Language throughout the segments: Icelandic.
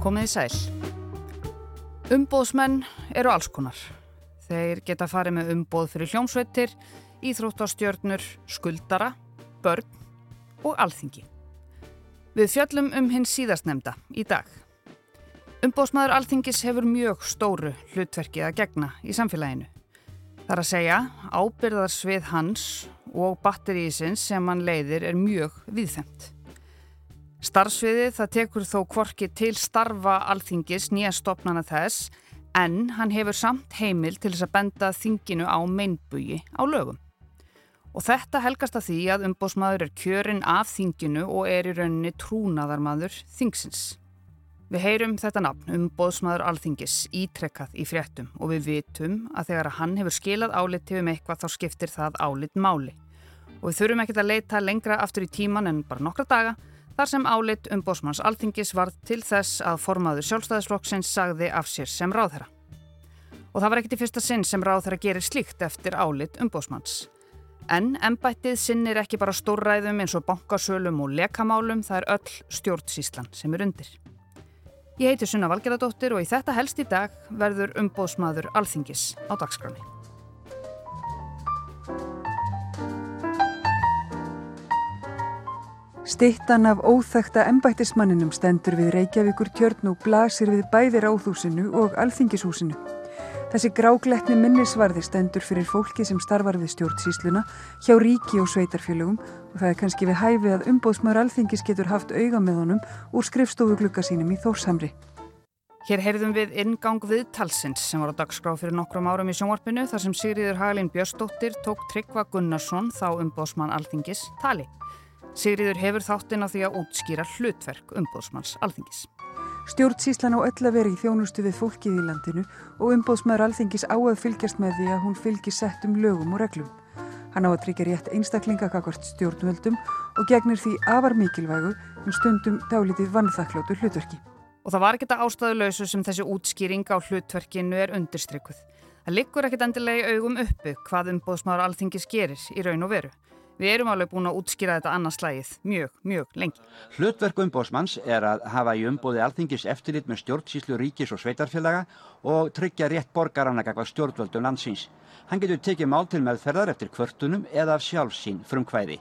Komið í sæl. Umbóðsmenn eru alls konar. Þeir geta farið með umbóð fyrir hljómsveitir, íþróttastjörnur, skuldara, börn og alþingi. Við fjöllum um hinn síðastnemda í dag. Umbóðsmaður alþingis hefur mjög stóru hlutverkið að gegna í samfélaginu. Það er að segja ábyrðarsvið hans og batterísins sem hann leiðir er mjög viðfemt. Starfsviðið það tekur þó kvorki til starfa alþingis nýja stopnana þess en hann hefur samt heimil til þess að benda þinginu á meinbugi á lögum. Og þetta helgast að því að umbóðsmaður er kjörinn af þinginu og er í rauninni trúnaðarmadur þingsins. Við heyrum þetta nafn umbóðsmaður alþingis ítrekkað í fréttum og við vitum að þegar hann hefur skilað áliti um eitthvað þá skiptir það álit máli. Og við þurfum ekkert að leita lengra aftur í tíman en bara nokkra daga þar sem álit um bósmanns alþingis varð til þess að formaður sjálfstæðisflokksins sagði af sér sem ráðherra. Og það var ekkert í fyrsta sinn sem ráðherra gerir slíkt eftir álit um bósmanns. En ennbættið sinnir ekki bara stórræðum eins og bankasölum og lekamálum, það er öll stjórnsíslan sem er undir. Ég heiti Sunna Valgeradóttir og í þetta helst í dag verður umbóðsmaður alþingis á dagskráni. Stittan af óþekta embættismanninum stendur við Reykjavíkur tjörn og blasir við bæði ráðhúsinu og alþingishúsinu. Þessi grágletni minnisvarði stendur fyrir fólki sem starfar við stjórnsísluna hjá ríki og sveitarfélögum og það er kannski við hæfi að umbóðsmaður alþingis getur haft auga með honum úr skrifstofu glukka sínum í Þórsamri. Hér heyrðum við ingang við talsins sem var á dagskrá fyrir nokkrum árum í sjónvarpinu þar sem Sigriður Haglín Björnsdóttir tók Tryggva Gunnarsson þá umbóðsmann alþingis tali. Sigriður hefur þáttinn á því að útskýra hlutverk umbóðsmanns alþingis. Stjórnsíslan á öll að vera í þjónustu við fólkið í landinu og umbóðsmaður alþingis á að fylgjast með því að hún fylgi settum lögum og reglum. Hann á að tryggja rétt einstaklinga kakvart stjórnvöldum og gegnir því afar mikilvægu en stundum dálitið vannþaklótu hlutverki. Og það var ekkert að ástæðuleysu sem þessi útskýring á hlutverkinu er undirstrykkuð. Það liggur ekkert endilega í augum uppu hvað umbóðsmaður alþingis gerir í raun og veru. Við erum alveg búin að útskýra þetta annars slægið mjög, mjög lengi. Hlutverk umbóðsmanns er að hafa í umbóði alþingis eftirlit með stjórnsýslu ríkis og sveitarfélaga og tryggja rétt borgaranlega hvað stjórnvöldum landsins. Hann getur tekið mál til meðferðar eftir kvörtunum eða af sjálfsín frum hvæði.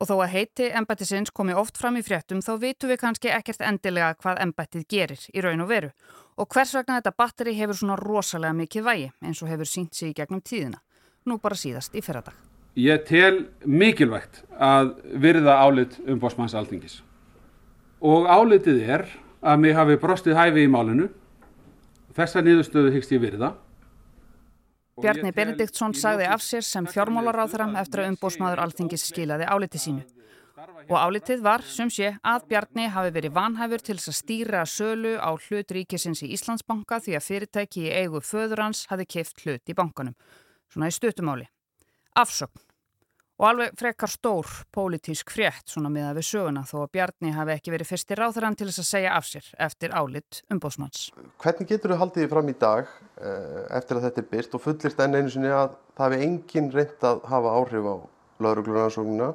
Og þó að heiti embættisins komi oft fram í fréttum þá vitum við kannski ekkert endilega hvað embættið gerir í raun og veru. Og hvers vegna þetta batteri hefur svona rosalega mikið vægi eins og hefur sínt sig í gegnum tíðina. Nú bara síðast í fyrradag. Ég tel mikilvægt að virða álit um bósmanns alþingis og álitið er að mig hafi brostið hæfi í málinu þessa niðurstöðu hyggst ég virða. Bjarni Benediktsson sagði af sér sem fjármálaráþara eftir að umbósmaður alþingis skilaði álitið sínu. Og álitið var, sem sé, að Bjarni hafi verið vanhæfur til að stýra sölu á hlut ríkisins í Íslandsbanka því að fyrirtæki í eigu föður hans hafi keift hlut í bankanum. Svona í stuttumáli. Afsökn. Og alveg frekar stór pólitísk frétt svona miða við söguna þó að Bjarni hafi ekki verið fyrstir ráþarann til þess að segja af sér eftir álit umbóðsmanns. Hvernig getur þú haldið fram í dag eftir að þetta er byrst og fullist enn einu sinni að það hefði engin reynd að hafa áhrif á lauruglunaransóknuna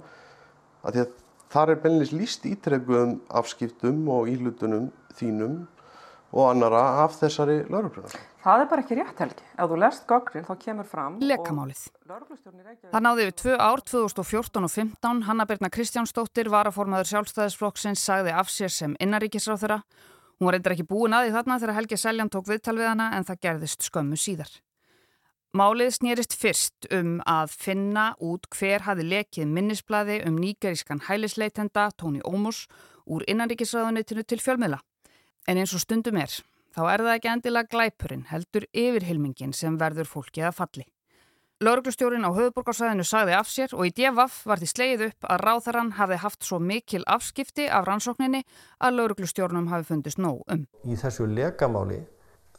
að því að þar er beinleins líst ítrekkuðum afskiptum og ílutunum þínum og annara af þessari lauruglunar. Það er bara ekki rétt helgi. Ef þú lest gögnin þá kemur fram... Lekamálið. Það náði við tvö ár, 2014 og 15. Hanna Birna Kristjánsdóttir, varaformaður sjálfstæðisflokksins, sagði af sér sem innaríkisráþura. Hún var reyndar ekki búin að því þarna þegar Helgi Seljan tók viðtal við hana en það gerðist skömmu síðar. Málið snýrist fyrst um að finna út hver hafi lekið minnisbladi um nýgerískan hælisleitenda Tóni Ómurs úr innaríkisráðunitinu til fjölmiðla. En eins og stundum er, þá er það ekki endilega glæpurinn, heldur yfirhilmingin sem verður fólkið að falli. Lauruglustjórin á höfuborgarsæðinu sagði af sér og í DFF var því sleið upp að ráþarann hafði haft svo mikil afskipti af rannsókninni að lauruglustjórnum hafi fundist nóg um. Í þessu lekamáli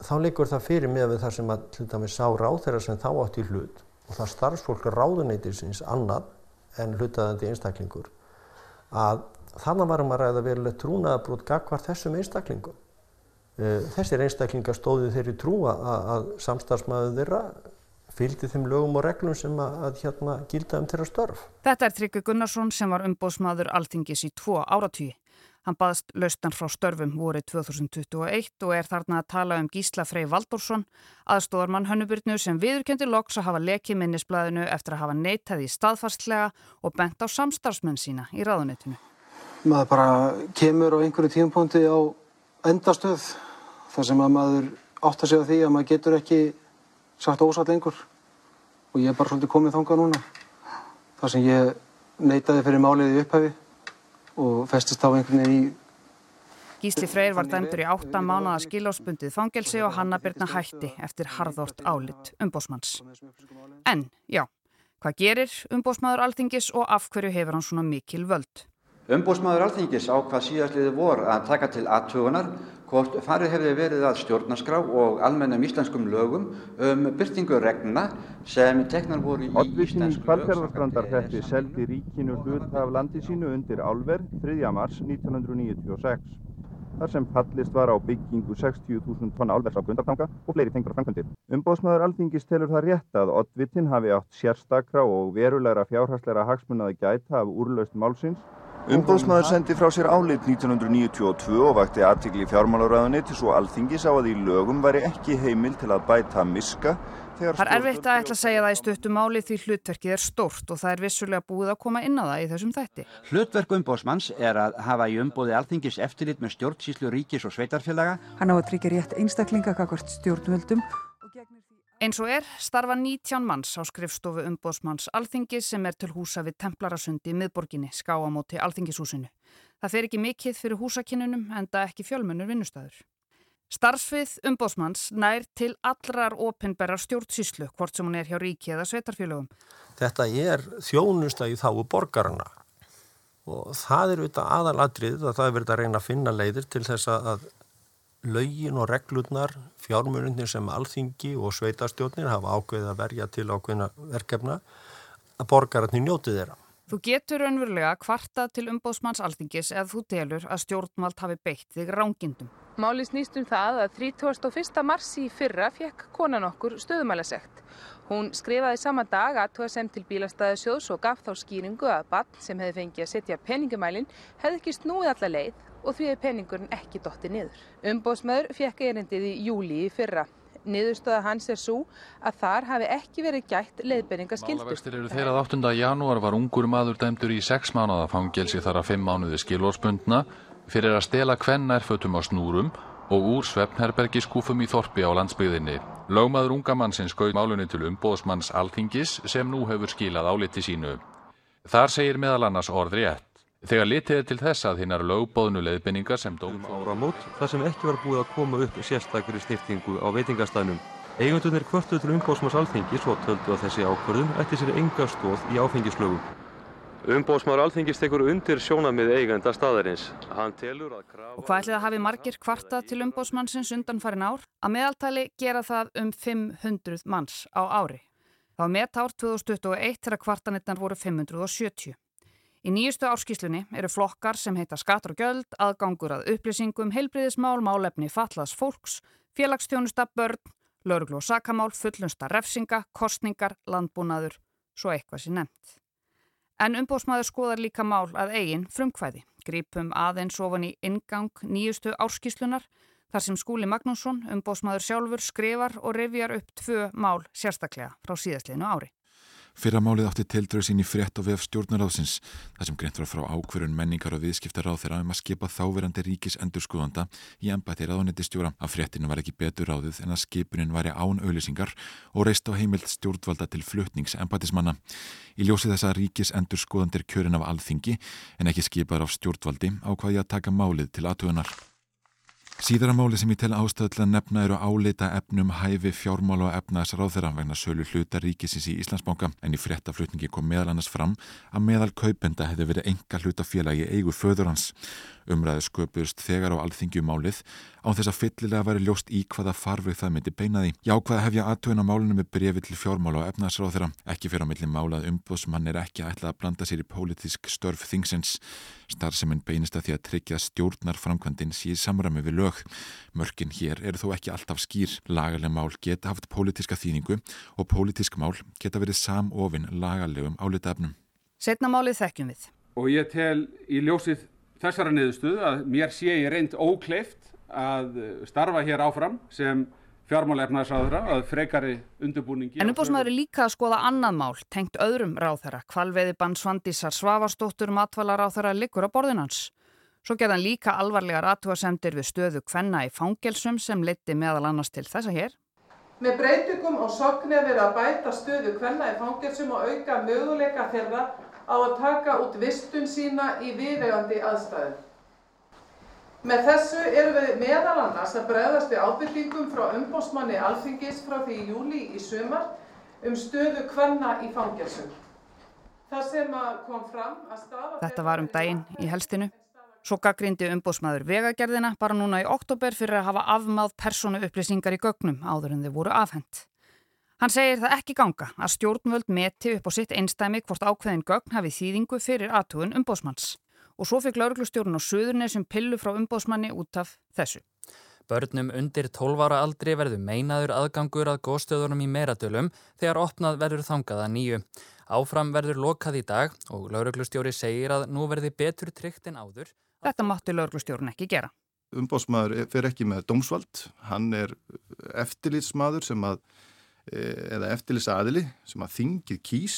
þá leikur það fyrir með við það sem að hluta með sá ráþara sem þá átt í hlut og það starfsfólk ráðuneytisins annað en hlutaðandi einstaklingur að þannig varum að ræða verulegt trúnaðabrútt gagvar þessum einstaklingum. Þessir einstaklingar stóði þeirri trú að, að samstarfsmæðu þeirra fylgdi þeim lögum og reglum sem að, að hérna gilda um þeirra störf. Þetta er Tryggvi Gunnarsson sem var umbóðsmaður alþingis í tvo áratvíi. Hann baðst laustan frá störfum vorið 2021 og er þarna að tala um Gísla Frey Valdorsson, aðstóðarmann Hönnubyrnu sem viðurkendi loks að hafa lekið minnisblæðinu eftir að hafa neytað í staðfastlega og bent á samstarfsmenn sína í ráðunetinu. Maður bara kemur á einhverju tímpunkti á endastöð þar sem að maður átt að segja því að maður getur ekki sagt ósatt lengur og ég er bara svolítið komið þangað núna. Þar sem ég neytaði fyrir málið í upphæfi og festist á einhvern veginn í Gísli Freyr var dæmdur í átta mánuða skilásbundið fangelsi og Hanna Birna hætti eftir harðort álit umbósmanns. En, já, hvað gerir umbósmaður alþingis og af hverju hefur hann svona mikil völd? Umbósmaður alþingis á hvað síðastliði vor að taka til aðtugunar hvort farið hefði verið að stjórnarskrá og almennum íslenskum lögum um byrtingu regna sem teknar voru í Oddvísinn í Hvalfjörðarstrandarhreppi seldi ríkinu hlut af landi sínu undir álver 3. mars 1996. Þar sem fallist var á byggingu 60.000 tonna álvers á Gundartanga og fleiri tengur framkvæmdir. Umbóðsmaður Alþingis telur það rétt að Oddvitin hafi átt sérstakra og verulegra fjárhastleira hagsmunnaði gæta af úrlaust málsins Umbóðsmaður sendi frá sér álit 1992 og vakti aðtikli fjármálaræðunni til svo alþingis á að í lögum væri ekki heimil til að bæta miska Það er erfitt að ætla að segja það í stöttum máli því hlutverkið er stórt og það er vissulega búið að koma inn á það í þessum þætti. Hlutverk umbóðsmanns er að hafa í umbóði alþingis eftirlit með stjórnsýslu ríkis og sveitarfélaga. Hann á að tryggja rétt einstaklinga kakvart stjórnvöldum Eins og er starfa 19 manns á skrifstofu umbóðsmanns Alþingis sem er til húsa við Templarasundi í miðborginni skáamóti Alþingishúsinu. Það fer ekki mikill fyrir húsakinnunum en það ekki fjölmunur vinnustæður. Starfsvið umbóðsmanns nær til allrar opinberrar stjórnsýslu hvort sem hún er hjá ríki eða sveitarfélögum. Þetta er þjónusta í þáu borgarna og það er auðvitað aðaladrið að það er verið að reyna að finna leiðir til þess að laugin og reglurnar, fjármununir sem alþingi og sveitarstjórnir hafa ákveðið að verja til ákveðina verkefna að borgararnir njótið þeirra. Þú getur önverulega kvarta til umbóðsmanns alþingis eða þú telur að stjórnvald hafi beitt þig rángindum. Máli snýst um það að 31. mars í fyrra fekk konan okkur stöðumælasegt. Hún skrifaði sama dag aðtóða sem til bílastæðisjóðs og gaf þá skýringu að bann sem hefði fengið að setja peningumælin hefði ekki snúið alla leið og því er peningurinn ekki dotti niður. Umbóðsmaður fekk erindið í júli í fyrra. Niðurstöða hans er svo að þar hafi ekki verið gætt leiðbenninga skildu. Málavextir eru þeirra 8. janúar var ungur maður dæmdur í 6 mánuða fangelsi þar að 5 mánuði skilvórsbundna fyrir að stela kvennær fötum á snúrum og úr svefnherbergi skúfum í Þorpi á landsbyðinni. Lögmaður unga mann sem skauð málunni til umbóðsmanns Alþingis sem nú hefur skilað áliti sínu. Þar segir meðal annars orðri ett. Þegar litið er til þess að hinnar lögbóðnu leiðbynningar sem dóm um áramót þar sem ekki var búið að koma upp sérstakri styrtingu á veitingastæðnum. Eigundunir kvörtuð til umbóðsmanns alþingis og töldu að þessi ákvörðun ætti sér enga stóð í áfengislögum. Umbóðsmann alþingis tekur undir sjónamið eigenda staðarins. Og hvað ætlið að hafi margir kvarta til umbóðsmannsins undan farin ár? Að meðaltali gera það um 500 manns á ári. Það var metár 2021 þegar kvartanirnar voru 570. Í nýjustu árskíslunni eru flokkar sem heita skattur og göld, aðgangur að upplýsingum, heilbriðismál, málefni fatlaðs fólks, félagsstjónusta, börn, lauruglu og sakamál, fullunsta refsinga, kostningar, landbúnaður, svo eitthvað sem nefnt. En umbóðsmaður skoðar líka mál að eigin frumkvæði. Grípum aðeins ofan í ingang nýjustu árskíslunar þar sem skúli Magnússon, umbóðsmaður sjálfur, skrifar og revjar upp tvö mál sérstaklega frá síðastliðinu ári. Fyrramálið átti tildröð sín í frétt og vef stjórnaráðsins, þar sem greint var frá ákverjun menningar og viðskiptar á þeirra um að skipa þáverandi ríkis endurskóðanda í embætti ráðanetti stjóra. Af fréttinu var ekki betur ráðið en að skipunin væri án auðlýsingar og reist á heimild stjórnvalda til flutnings embættismanna. Í ljósi þess að ríkis endurskóðandir kjörin af alþingi en ekki skipar af stjórnvaldi ákvaði að taka málið til aðtöðunar. Síðaramáli sem ég tel að nefna eru áleita efnum hæfi fjármála og efnaðsráð þeirra vegna sölu hluta ríkisins í Íslandsbánka en í fréttaflutningi kom meðal annars fram að meðal kaupenda hefði verið enga hlutafélagi eigu föður hans. Umræðu sköpust þegar á alþingjumálið á þess að fyllilega væri ljóst í hvaða farfið það myndi beinaði. Jákvæða hefja aðtöðin á málunum með brefi til fjármála og efnaðsráð þeirra. Ekki fyrir á milli málað umbúðsmann er ekki ætlað að blanda sér í pólitísk störf þingsins. Starfseminn beinist að því að tryggja stjórnar framkvæmdinn síð samræmi við lög. Mörkin hér eru þó ekki alltaf skýr. Lagaleg mál geta haft pólitíska þýningu og pólitísk mál geta verið samofinn lagalegum álitaefnum. Setna málið þekkjum við. Og ég tel í ljósið þessara niðurstuð að mér sé ég reynd ókleift að starfa hér áfram sem fjármálefnaðsráðra að frekari undirbúningi. En umbóðsmaður er líka að skoða annað mál, tengt öðrum ráðherra. Kvalveiði bann Svandísar Svavastóttur matvælaráðherra liggur á borðinans. Svo gerðan líka alvarlegar aðtúasendir við stöðu kvenna í fangelsum sem leti meðal annars til þessa hér. Með breytingum og sokni að vera að bæta stöðu kvenna í fangelsum og auka möguleika þeirra á að taka út vistun sína í viðegandi aðstæðu. Með þessu erum við meðal annars að bregðast við ábyrgingum frá umbósmanni Alþingis frá því í júli í sumar um stöðu kvenna í fangelsum. Það sem kom fram að staða... Þetta var um daginn í helstinu. Svo gaggrindi umbósmaður vegagerðina bara núna í oktober fyrir að hafa afmáð persónu upplýsingar í gögnum áður en þau voru afhengt. Hann segir það ekki ganga að stjórnvöld meti upp á sitt einstæmi hvort ákveðin gögn hafi þýðingu fyrir aðtugun umbósmanns og svo fikk lauruglustjórun á Suðurnesum pillu frá umbóðsmanni út af þessu. Börnum undir 12 ára aldri verður meinaður aðgangur að góðstöðunum í Meradölum þegar opnað verður þangað að nýju. Áfram verður lokað í dag og lauruglustjóri segir að nú verði betur tryggt en áður. Þetta mátti lauruglustjórun ekki gera. Umbóðsmaður fer ekki með dómsvald. Hann er eftirlitsmaður sem að, e, eða eftirlitsaðili sem að þingið kýs.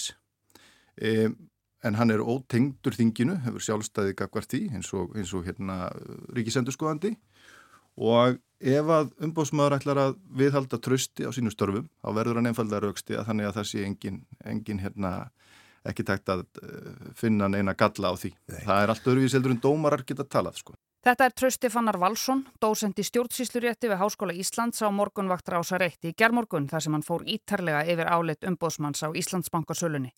E, en hann er ótengdur þinginu, hefur sjálfstæði gagvart því eins og, eins og hérna ríkisendurskoðandi og ef að umbóðsmaður ætlar að viðhalda trösti á sínu störfum þá verður hann einfalda rauksti að þannig að það sé engin, engin hérna ekki tækt að eh, finna neina galla á því. Nei. Það er allt öruvíseldur en dómarar geta talað sko. Þetta er Trösti Fannar Valsson, dósend í stjórnsýslurétti við Háskóla Íslands á morgunvakt rása reitti í gerðmorgun þar sem hann fór ítarlega yfir álit umbóðsmanns á Íslandsbankasölunni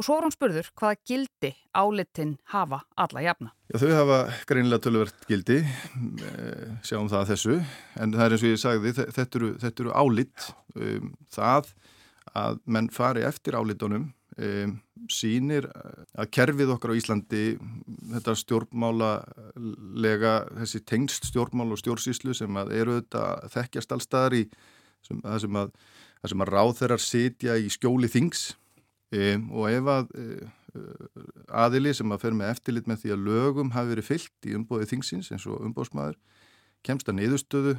og svo var hann spurður hvaða gildi álitin hafa alla jafna. Já, þau hafa greinilega tölverkt gildi, eh, sjáum það þessu, en það er eins og ég sagði, þetta eru, þetta eru álit, um, það að menn fari eftir álitunum um, sínir að kerfið okkar á Íslandi, þetta stjórnmálalega, þessi tengst stjórnmál og stjórnsýslu sem eru þetta þekkjast allstaðar í, sem, það sem að, að ráþeirar sitja í skjóli þings, Um, og ef að uh, aðili sem að fer með eftirlit með því að lögum hafi verið fyllt í umbóðið þingsins eins og umbóðsmaður kemst að niðurstöðu,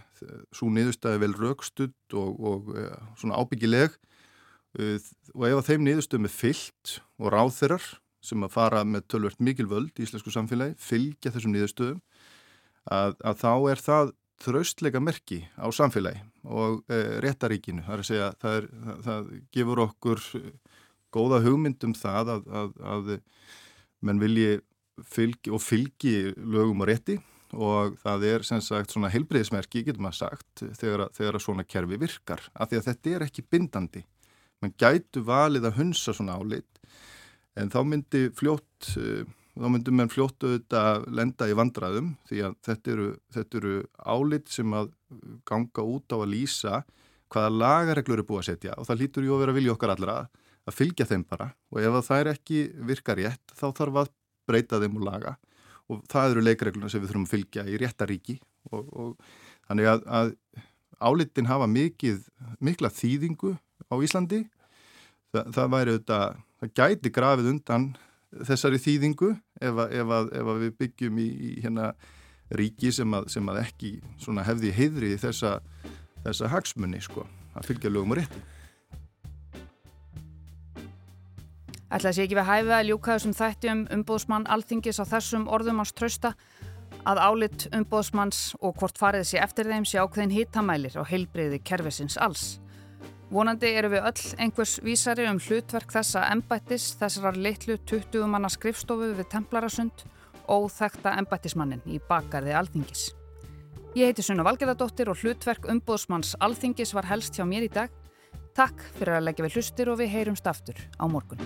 svo niðurstöðu vel raukstudd og, og uh, svona ábyggileg uh, og ef að þeim niðurstöðum er fyllt og ráþeirar sem að fara með tölvert mikil völd í íslensku samfélagi, fylgja þessum niðurstöðum að, að þá er það þraustleika merki á samfélagi og réttaríkinu, það er að segja það, er, það, það gefur okkur góða hugmyndum það að, að, að menn vilji fylgi og fylgi lögum og rétti og það er sem sagt svona heilbreyðismerki, getur maður sagt, þegar, þegar svona kerfi virkar, af því að þetta er ekki bindandi. Man gætu valið að hunsa svona álit, en þá myndi fljótt, þá myndi menn fljótt auðvitað lenda í vandraðum, því að þetta eru, þetta eru álit sem að ganga út á að lýsa hvaða lagareglur eru búið að setja og það lítur ju að vera vilja okkar allra að að fylgja þeim bara og ef það er ekki virka rétt þá þarf að breyta þeim og laga. Og það eru leikregluna sem við þurfum að fylgja í réttaríki og, og þannig að, að álitin hafa mikið, mikla þýðingu á Íslandi. Það, það væri auðvitað, það gæti grafið undan þessari þýðingu ef, að, ef, að, ef að við byggjum í, í hérna ríki sem að, sem að ekki hefði heidri þessa, þessa hagsmunni sko, að fylgja lögum og rétti Ætlaði sé ekki við hæfið að ljúka þessum þætti um umbóðsmann alþingis á þessum orðum ást trösta að álit umbóðsmanns og hvort farið sé eftir þeim sé ákveðin hittamælir og heilbreyði kervisins alls. Vonandi eru við öll einhvers vísari um hlutverk þessa embættis þessarar litlu 20 manna skrifstofu við Templarasund og þekta embættismannin í bakarði alþingis. Ég heiti Sunna Valgerðardóttir og hlutverk umbóðsmanns alþingis var helst hjá mér í dag. Takk fyrir að leggja við hlustir og við heyrumst aftur á morgun.